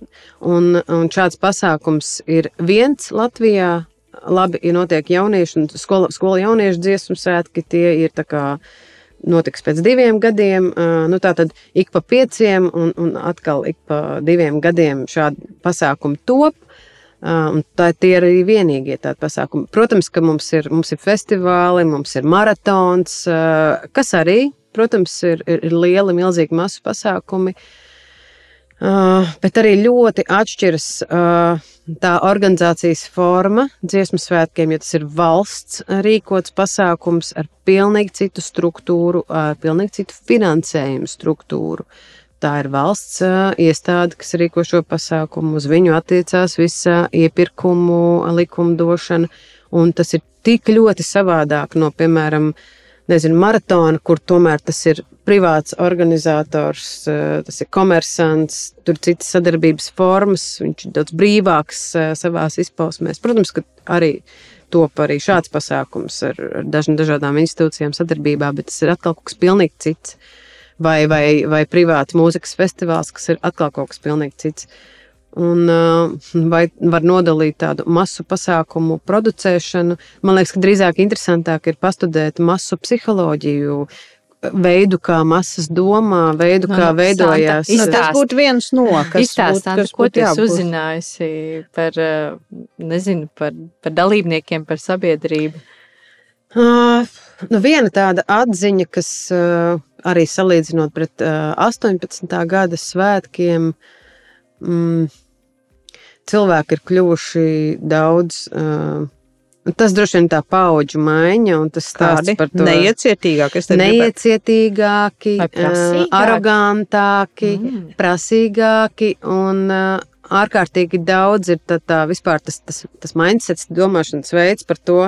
Un, un šāds pasākums ir viens Latvijā. Labi, ja notiek jauniešu un skola, skola jauniešu dziesmu svētki, tie ir tā kā uh, notiks pēc diviem gadiem. Nu, tā tad ik pa pieciem un, un atkal ik pa diviem gadiem šādi pasākumi top. Un tā ir arī vienīgie tādi pasākumi. Protams, ka mums ir, mums ir festivāli, mums ir maratons, kas arī, protams, ir, ir, ir lieli, milzīgi masu pasākumi. Bet arī ļoti atšķiras tā organizācijas forma dziesmu svētkiem, jo tas ir valsts rīkots pasākums ar pilnīgi citu struktūru, ar pilnīgi citu finansējumu struktūru. Tā ir valsts iestāde, kas rīko šo pasākumu. Uz viņu attiecās visa iepirkumu likumdošana. Un tas ir tik ļoti savādāk no, piemēram, nezinu, maratona, kur tomēr tas ir privāts organizators, tas ir komersants, tur citas sadarbības formas, viņš ir daudz brīvāks savā izpausmēs. Protams, ka arī top arī šāds pasākums ar, ar dažādām institūcijām sadarbībā, bet tas ir atkal kaut kas pilnīgi cits. Vai, vai, vai privāts mūzikas festivāls, kas ir atkal kaut kas pilnīgi cits. Un, vai var nodalīt tādu masu pasākumu producēšanu? Man liekas, ka drīzāk interesantāk ir pastudēt masu psiholoģiju, veidu, kā masas domā, veidu, kā nu, veidojās. Nu, tas būtu viens no, kas izstāstāt, ko tu esi uzzinājusi par, nezinu, par, par dalībniekiem, par sabiedrību. Uh, nu viena tāda atziņa, kas uh, arī salīdzinot pret uh, 18. gada svētkiem, mm, cilvēki ir kļuvuši daudz uh, Tas droši vien tā paudžu maiņa, un tas stāsta par to neiecietīgāki, neiecietīgāki, arogantāki, mm. prasīgāki un ārkārtīgi daudz ir tā, tā vispār tas, tas, tas mindsets, domāšanas veids par to,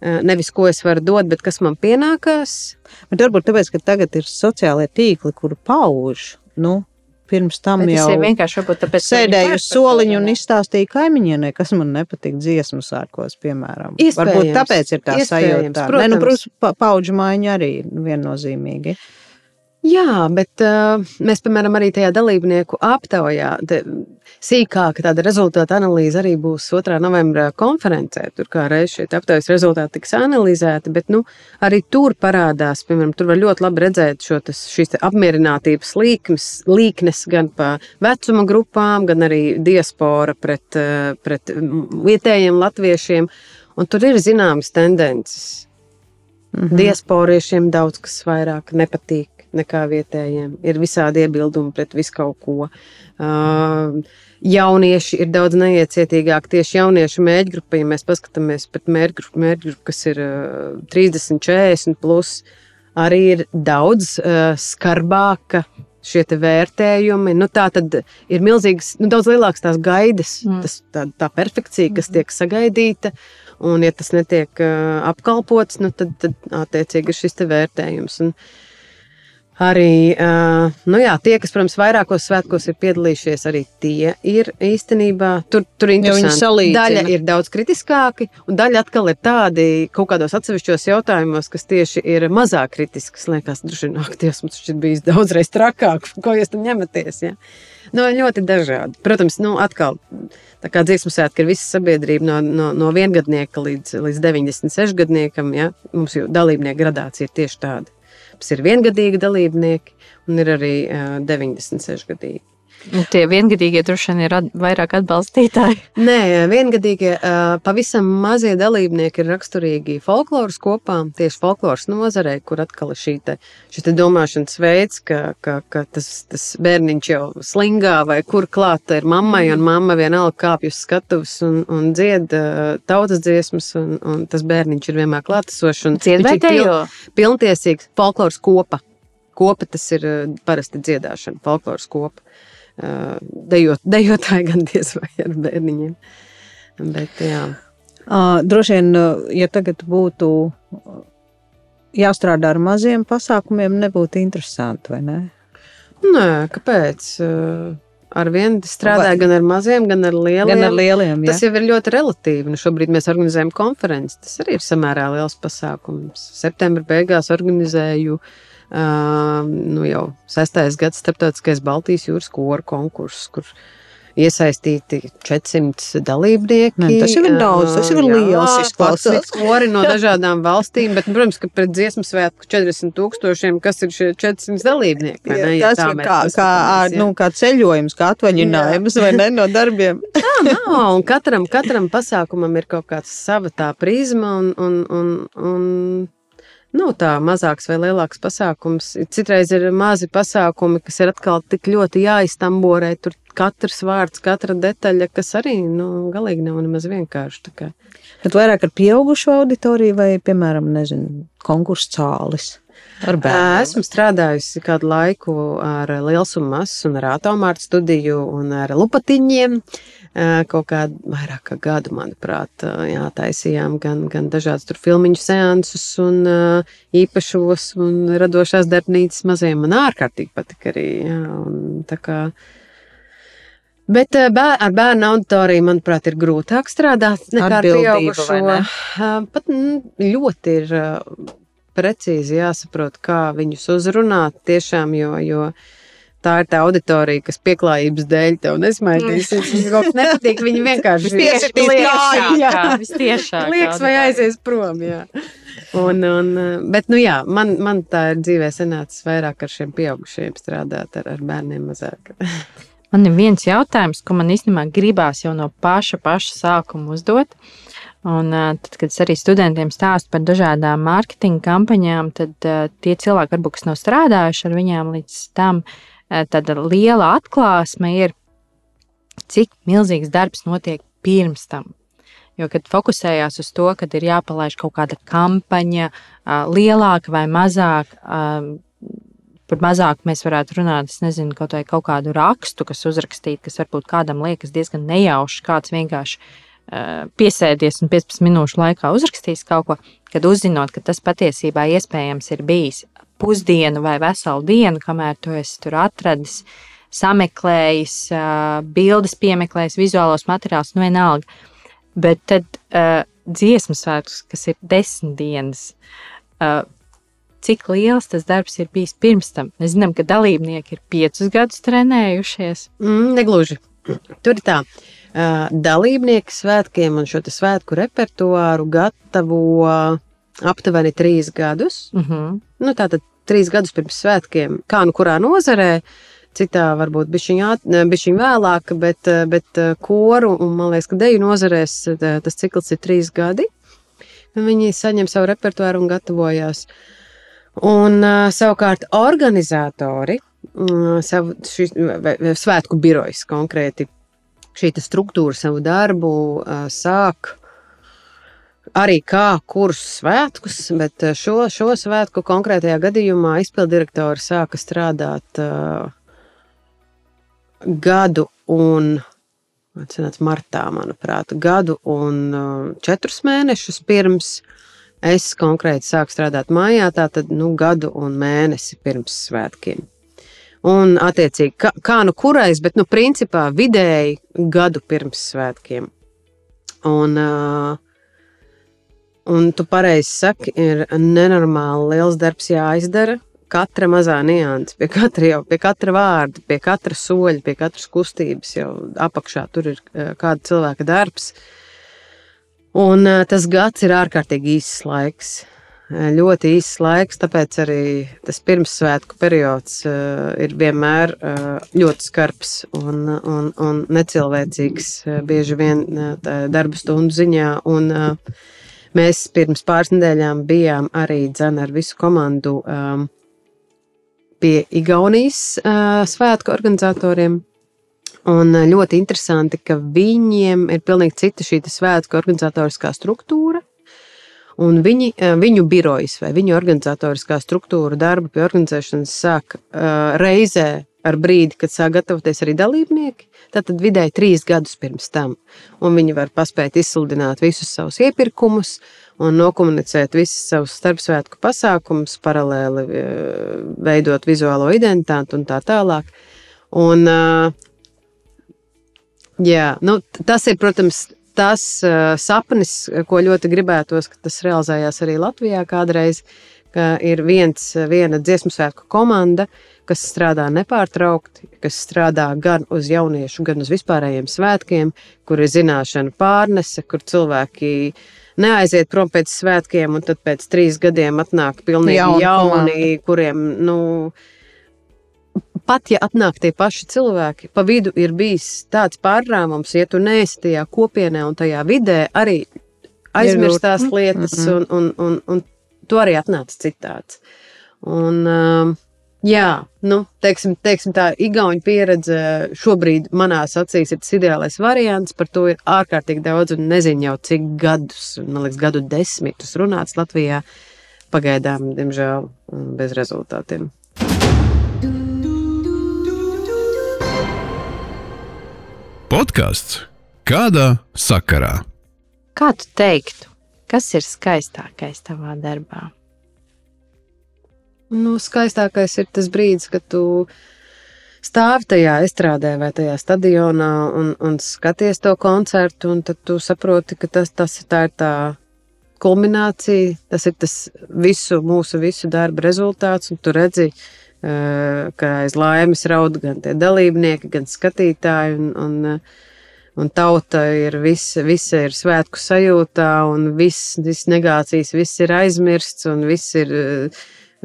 nevis ko es varu dot, bet kas man pienākās. Bet varbūt tāpēc, ka tagad ir sociālai tīkli, kur pauž, nu, pirms tam Bet jau vienkārši varbūt sēdēju uz soliņu un izstāstīju kaimiņienei, kas man nepatīk dziesmu sērkos, piemēram. Iespējams, Varbūt tāpēc ir tā sajūta. Nē, nu, protams. protams, pa- paudžu maiņa arī viennozīmīgi. Jā, bet uh, mēs, piemēram, arī tajā dalībnieku aptaujā, te, sīkāka tāda rezultātu analīze arī būs 2. novembra konferencē. Tur kā reiz šie aptaujas rezultāti tiks analizēti, bet nu, arī tur parādās, piemēram, tur var ļoti labi redzēt šo, tas, šīs apmierinātības līknes, līknes gan pa vecuma grupām, gan arī diaspora pret, uh, pret mm, vietējiem latviešiem. Un tur ir zināmas tendences. Mhm. Diasporiešiem daudz kas vairāk nepatīk nekā vietējiem. Ir visādi iebildumi pret visu kaut ko. Uh, jaunieši ir daudz neiecietīgāki. Tieši jauniešu mērķgrupa, ja mēs paskatāmies pret mērķgrupu, mērķgrupu kas ir uh, 30, 40, plus, arī ir daudz uh, skarbāka. Šie vērtējumi, nu tā tad ir milzīgas, nu daudz lielākas tās gaidas, Mm. mm. tas, tā, tā perfekcija, kas tiek sagaidīta. Un, ja tas netiek uh, apkalpots, nu, tad, tad attiecīgi ir šis te vērtējums. Un arī nu jā, tie, kas, protams, vairākos svētkos ir piedalījušies, arī tie ir īstenībā tur, tur. Daļa ir daudz kritiskāki, un daļa atkal ir tādi kaut kādos atsevišķos jautājumos, kas tieši ir mazāk kritisks. Liekas, droši vien, ak, Dievs, mums šķiet bijis daudzreiz trakāk, ko jūs tam ņematies. Ja? Nu, ļoti dažādi. Protams, nu, atkal, tā kā dziesmu svētki ir visa sabiedrība no, no, no viengadnieka līdz, līdz 96 gadniekam, ja? mums jau dalībnieku gradācija ir tieši tāda. Mums ir viengadīgi dalībnieki un ir arī uh, 96 gadīgi. Nu, Tie viengadīgie droši vien ir at, vairāk atbalstītāji. Nē, viengadīgie, pavisam mazie dalībnieki ir raksturīgi folkloras kopām, tieši folkloras nozarei, kur atkal ir šī te, šis te domāšanas veids, ka, ka, ka tas, tas bērniņš jau slingā vai kur klāta ir mammai, un mamma vienalga kāpj uz skatuves un, un dzied tautas dziesmas, un, un tas bērniņš ir vienmēr klātesošs. un viņš ir Dziedātāji, pil- jo pilntiesīgs folkloras kopa. Kopa tas ir parasti dziedāšana, folkloras kopa. Dejot, dejotāji gan diez vai ar bērniņiem. Bet, jā. Droši vien, ja tagad būtu jāstrādā ar maziem pasākumiem, nebūtu interesanti, vai ne? Nē, kāpēc? Uh, ar vienu strādāju gan ar maziem, gan ar lieliem. Gan ar lieliem, ja? Tas jau ir ļoti relatīvi. Nu, šobrīd mēs organizējam konferenci. Tas arī ir samērā liels pasākums. Septembrī beigās organizēju uh, nu, jau sestais gads starptautiskais Baltijas jūras koru konkurss, kur iesaistīti 400 dalībnieki. Nē, tas jau ir daudz, tas jau ir Jā, liels izklausās. Kori no dažādām valstīm, bet, protams, ka pret dziesmu svētku 40 tūkstošiem, kas ir šie 400 dalībnieki? vai ne, ja tas ir kā, kā, jā. nu, kā ceļojums, kā atvaļinājums, vai ne no darbiem. Tā nav. Un katram, katram pasākumam ir kaut kāda sava tā prizma, un, un, un, un nav tā mazāks vai lielāks pasākums. Citreiz ir mazi pasākumi, kas ir atkal tik ļoti jāiztamborē. Tur katrs vārds, katra detaļa, kas arī nu, galīgi nav nemaz vienkārši. Bet vairāk ar pieaugušu auditoriju vai, piemēram, nezinu, konkursu cālis. Esmu strādājusi kādu laiku ar lielu un masu, un ar atomāru studiju un ar lupatiņiem. Kaut kādu vairāk kā gadu, manuprāt, jā, taisījām gan, gan dažādas tur filmiņu seansus, un īpašos un radošās darbnīcas mazajiem. Man ārkārtīgi patika arī. Jā, un tā kā Bet ā, bēr, ar bērnu auditoriju, manuprāt, ir grūtāk strādāt nekā ar pieaugušo. ne? Ā, Pat mm, ļoti ir ā, precīzi jāsaprot, kā viņus uzrunāt tiešām, jo, jo tā ir tā auditorija, kas pieklājības dēļ tev nesmaidīs. Viņam kaut kas nepatīk, viņi vienkārši jā. Vistiešāk. Liekas, vai aizies prom. Jā. Un, un, bet, nu, jā, man, man tā ir dzīvē sanācis vairāk ar šiem pieaugušiem strādāt, ar, ar bērniem mazāk. Man ir viens jautājums, ko man īstenībā gribās jau no paša, paša sākuma uzdot. Un, tad, kad es arī studentiem stāstu par dažādām mārketinga kampaņām, tad uh, tie cilvēki, varbūt, kas nav strādājuši ar viņiem līdz tam, uh, tāda liela atklāsme ir, cik milzīgs darbs notiek pirms tam. Jo, kad fokusējās uz to, ka ir jāpalaiž kaut kāda kampaņa, lielāka vai mazāka, par mazāk mēs varētu runāt, es nezinu, kaut, kaut kādu rakstu, kas uzrakstīts, kas varbūt kādam liekas diezgan nejauši, kāds vienkārši uh, piesēdies un 15 minūšu laikā uzrakstīs kaut ko, kad uzzinot, ka tas patiesībā iespējams ir bijis pusdienu vai veselu dienu, kamēr tu esi tur atradis sameklējis, uh, bildes piemeklējis, vizuālos materiālus, nu vienalga. Bet tad uh, dziesmu svētkus, kas ir desmit dienas, uh, cik liels tas darbs ir bijis pirms tam? Mēs zinām, ka dalībnieki ir piecus gadus trenējušies. Mm, negluži. Tur ir tā. Uh, dalībnieki svētkiem un šo svētku repertuāru gatavo aptuveni trīs gadus. Uh -huh. nu, tātad trīs gadus pirms svētkiem, kā nu kurā nozarē. Citā varbūt bišķiņ vēlāk, bet, bet koru un, man liekas, ka deju nozarēs tas cikls ir trīs gadi. Viņi saņem savu repertuāru un gatavojās. Un savukārt organizatori, savu, šis, svētku birojas konkrēti, šī struktūra savu darbu sāk arī kā kurus svētkus, bet šo, šo svētku konkrētajā gadījumā izpildirektori sāka strādāt uh, gadu un. Atcīmēt, martā, manuprāt, gadu un uh, četrus mēnešus pirms es konkrēti sāku strādāt mājā, tātad nu, gadu un mēnesi pirms svētkiem. Un, attiecīgi, kā, kā nu kurais, bet, nu, principā vidēji gadu pirms svētkiem. Un, uh, Un tu pareizi saki, ir nenormāli liels darbs jāizdara. Katra mazā nianses, pie katra, jau, pie katra vārda, pie katra soļa, pie katras kustības jau apakšā tur ir kāda cilvēka darbs. Un eh, tas gads ir ārkārtīgi īss laiks. Eh, ļoti īss laiks, tāpēc arī tas pirmssvētku periods ir vienmēr ļoti skarbs un, un, un necilvēcīgs, bieži vien darba stundu ziņā. Un, Mēs pirms pāris nedēļām bijām arī dzēna ar visu komandu pie Igaunijas svētku organizatoriem. Un uh, ļoti interesanti, ka viņiem ir pilnīgi cita šī svētku organizatoriskā struktūra. Un viņi, uh, viņu birojas vai viņu organizatoriskā struktūra darbu pie organizēšanas sāk uh, reizē ar brīdi, kad sāk gatavoties arī dalībnieki. Tātad vidēji trīs gadus pirms tam. Un viņi var paspēt izsludināt visus savus iepirkumus un nokomunicēt visus savus starpsvētku pasākumus, paralēli veidot vizuālo identitāti un tā tālāk. Un, jā, nu, tas ir, protams, tas sapnis, ko ļoti gribētos, ka tas realizējās arī Latvijā kādreiz, ir viens, viena dziesmu svētku komanda, kas strādā nepārtraukti, kas strādā gan uz jauniešu, gan uz vispārējiem svētkiem, kur ir zināšana pārnese, kur cilvēki neaiziet prom pēc svētkiem, un tad pēc trīs gadiem atnāk pilnīgi Jaun, jauni, komanda. kuriem, nu, pat ja atnāk tie paši cilvēki, pa vidu ir bijis tāds pārrāmums, ja tu neesi tajā kopienā un tajā vidē, arī aizmirstās lietas, mm -hmm. un, un, un, un tu arī atnāc citāds. Un, um, Jā, nu, teiksim, teiksim tā, Igaunijas pieredze šobrīd manās acīs ir tas ideālais variants. Par to ir ārkārtīgi daudz, un nezinu jau cik gadus, man liekas, gadu desmitus runāts Latvijā. Pagaidām, diemžēl, bez rezultātiem. Podkāsts kādā sakarā? Kā tu teiktu, kas ir skaistākais tavā darbā? Nu, skaistākais ir tas brīdis, kad tu stāvi tajā estrādē vai tajā stadionā un, un skaties to koncertu, un tad tu saproti, ka tas, tas tā ir tā kulminācija, tas ir tas visu mūsu visu darba rezultāts, un tu redzi, ka aiz laimes raud gan tie dalībnieki, gan skatītāji, un, un, un tauta ir visa, visa ir svētku sajūtā, un viss, viss negācijas, viss ir aizmirsts, un viss ir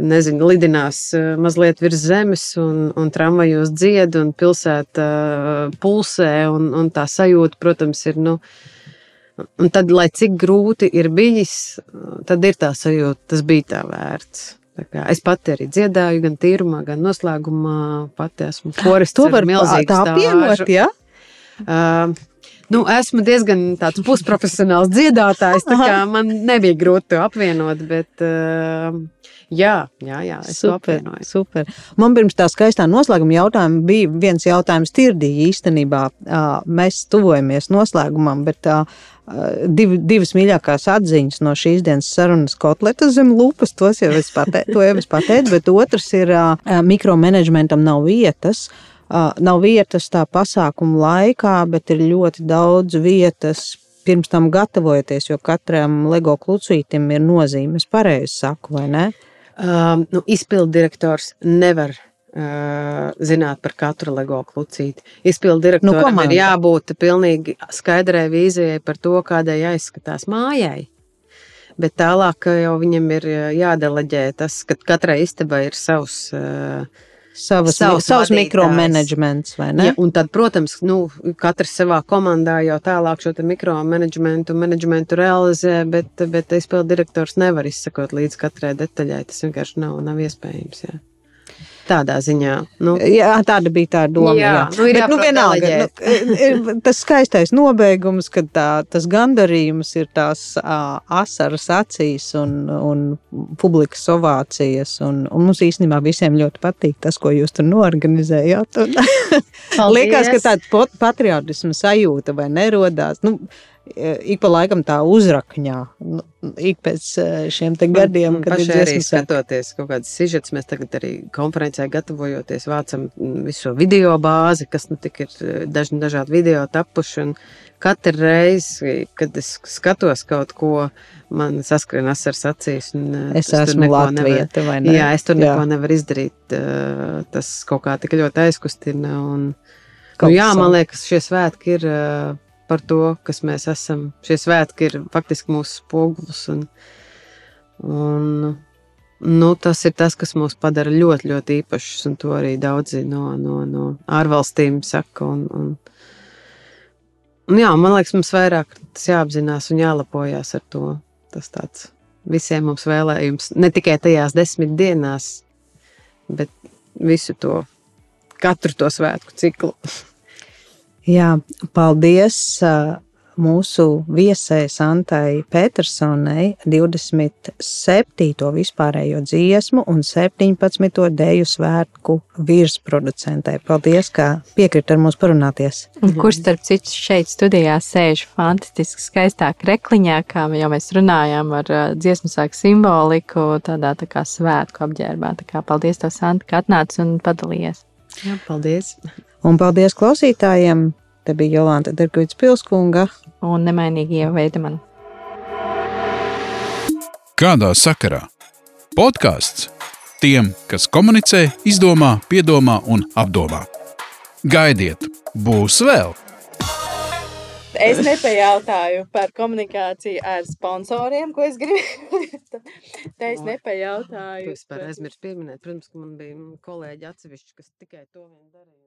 nezinu, lidinās eh, mazliet virs zemes, un, un tramvajos dzied, un pilsēta eh, pulsē, un, un tā sajūta, protams, ir. Nu, un tad, lai cik grūti ir bijis, tad ir tā sajūta, tas bija tā vērts. Es pati arī dziedāju, gan tīrumā, gan noslēgumā. Pati esmu korists. To var tā piemot, ja? Uh, Nu, esmu diezgan pusprofesionāls dziedātājs, man nebija grūti to apvienot. Bet, uh, jā, jā, jā, es super, to super. Man pirms tā skaistā noslēguma jautājuma bija viens jautājums tirdīgi īstenībā. Uh, mēs tuvojamies noslēgumam, bet uh, div, divas mīļākās atziņas no šīs dienas sarunas kotletes zem lupas, tos jau es pateicu, to jau es pateicu, bet otrs ir mikromanagementam nav vietas. Nav vietas tā pasākuma laikā, bet ir ļoti daudz vietas pirms tam gatavojoties, jo katram LEGO klucītim ir nozīme. Es pareizi saku, vai ne? Um, nu, Izpildu direktors nevar zināt par katru LEGO klucīti. Izpildu direktoram nu, ir jābūt pilnīgi skaidrai vīzijai par to, kādai jāizskatās mājai. Bet tālāk jau viņam ir jādeleģē tas, ka katrai istabai ir savs. Savas, Savs savs mikromanagements, vai ne? Ja, un tad, protams, nu, katrs savā komandā jau tālāk šo mikromanagementu menedžmentu realizē, bet, bet izpildu direktors nevar izsekot līdz katrai detaļai. Tas vienkārši nav, nav iespējams. Jā. Tādā ziņā. Nu, Jā, tāda bija tā doma. Jā, Jā, nu ir Bet, nu, vienalga, nu, ir tas skaistais nobeigums, kad tā, tas gandarījums ir tās ā, asaras acīs un, un publikas ovācijas. Un, un mums īstenībā visiem ļoti patīk tas, ko jūs tur norganizējāt. Liekas, ka tāda pot- patriotisma sajūta vai nerodās. Nu, Ik pa laikam tā uzrakņā, nu, ik pēc eh, šiem gadiem, kad ir dziesmas skatoties kaut kādas sižetas, mēs tagad arī konferencē gatavojoties, vācam mm, visu šo video bāzi, kas nu tik ir eh, dažni dažādi video tapuši. Un katru reizi, kad es skatos kaut ko, man saskrien asars acīs. Un, eh, Es esmu neko nevar- Latvija, vai ne? Jā, es tur Jā. neko nevaru izdarīt. Tas kaut kā tik ļoti aizkustina. Un, nu, jā, man liekas, šie svētki ir par to, kas mēs esam. Šie svētki ir faktiski mūsu spogulis. Un, un, nu, tas ir tas, kas mūs padara ļoti, ļoti īpašus. Un to arī daudzi no, no, no ārvalstīm saka. Un, un, un, jā, man liekas, mums vairāk tas jāapzinās un jālepojas ar to. Tas tāds visiem mums vēlējums ne tikai tajās desmit dienās, bet visu to, katru to svētku ciklu. Jā, paldies mūsu viesai Santai Petersonai 27. vispārējo dziesmu un 17. deju svētku virsproducentai. Paldies, ka piekrit ar mums parunāties. Un Kurš starp citu šeit studijā sēž fantastiski skaistā krekliņā, kā jau mēs runājām ar dziesmu sāku simboliku, tādā tā kā svētku apģērbā. Tā kā paldies tev, Santa, ka atnāc un padalījies. Jā, paldies! Un paldies klausītājiem! Te bija Jolanta Dirkvits Pilskunga. Un nemainīgi ieveida man. Kādā sakarā? Podkāsts tiem, kas komunicē, izdomā, piedomā un apdomā. Gaidiet, būs vēl! Es nepajautāju par komunikāciju ar sponsoriem, ko es gribu. Te es nepajautāju. Es vispār aizmirsu pieminēt, protams, ka man bija kolēģi atsevišķi, kas tikai to vien darīja.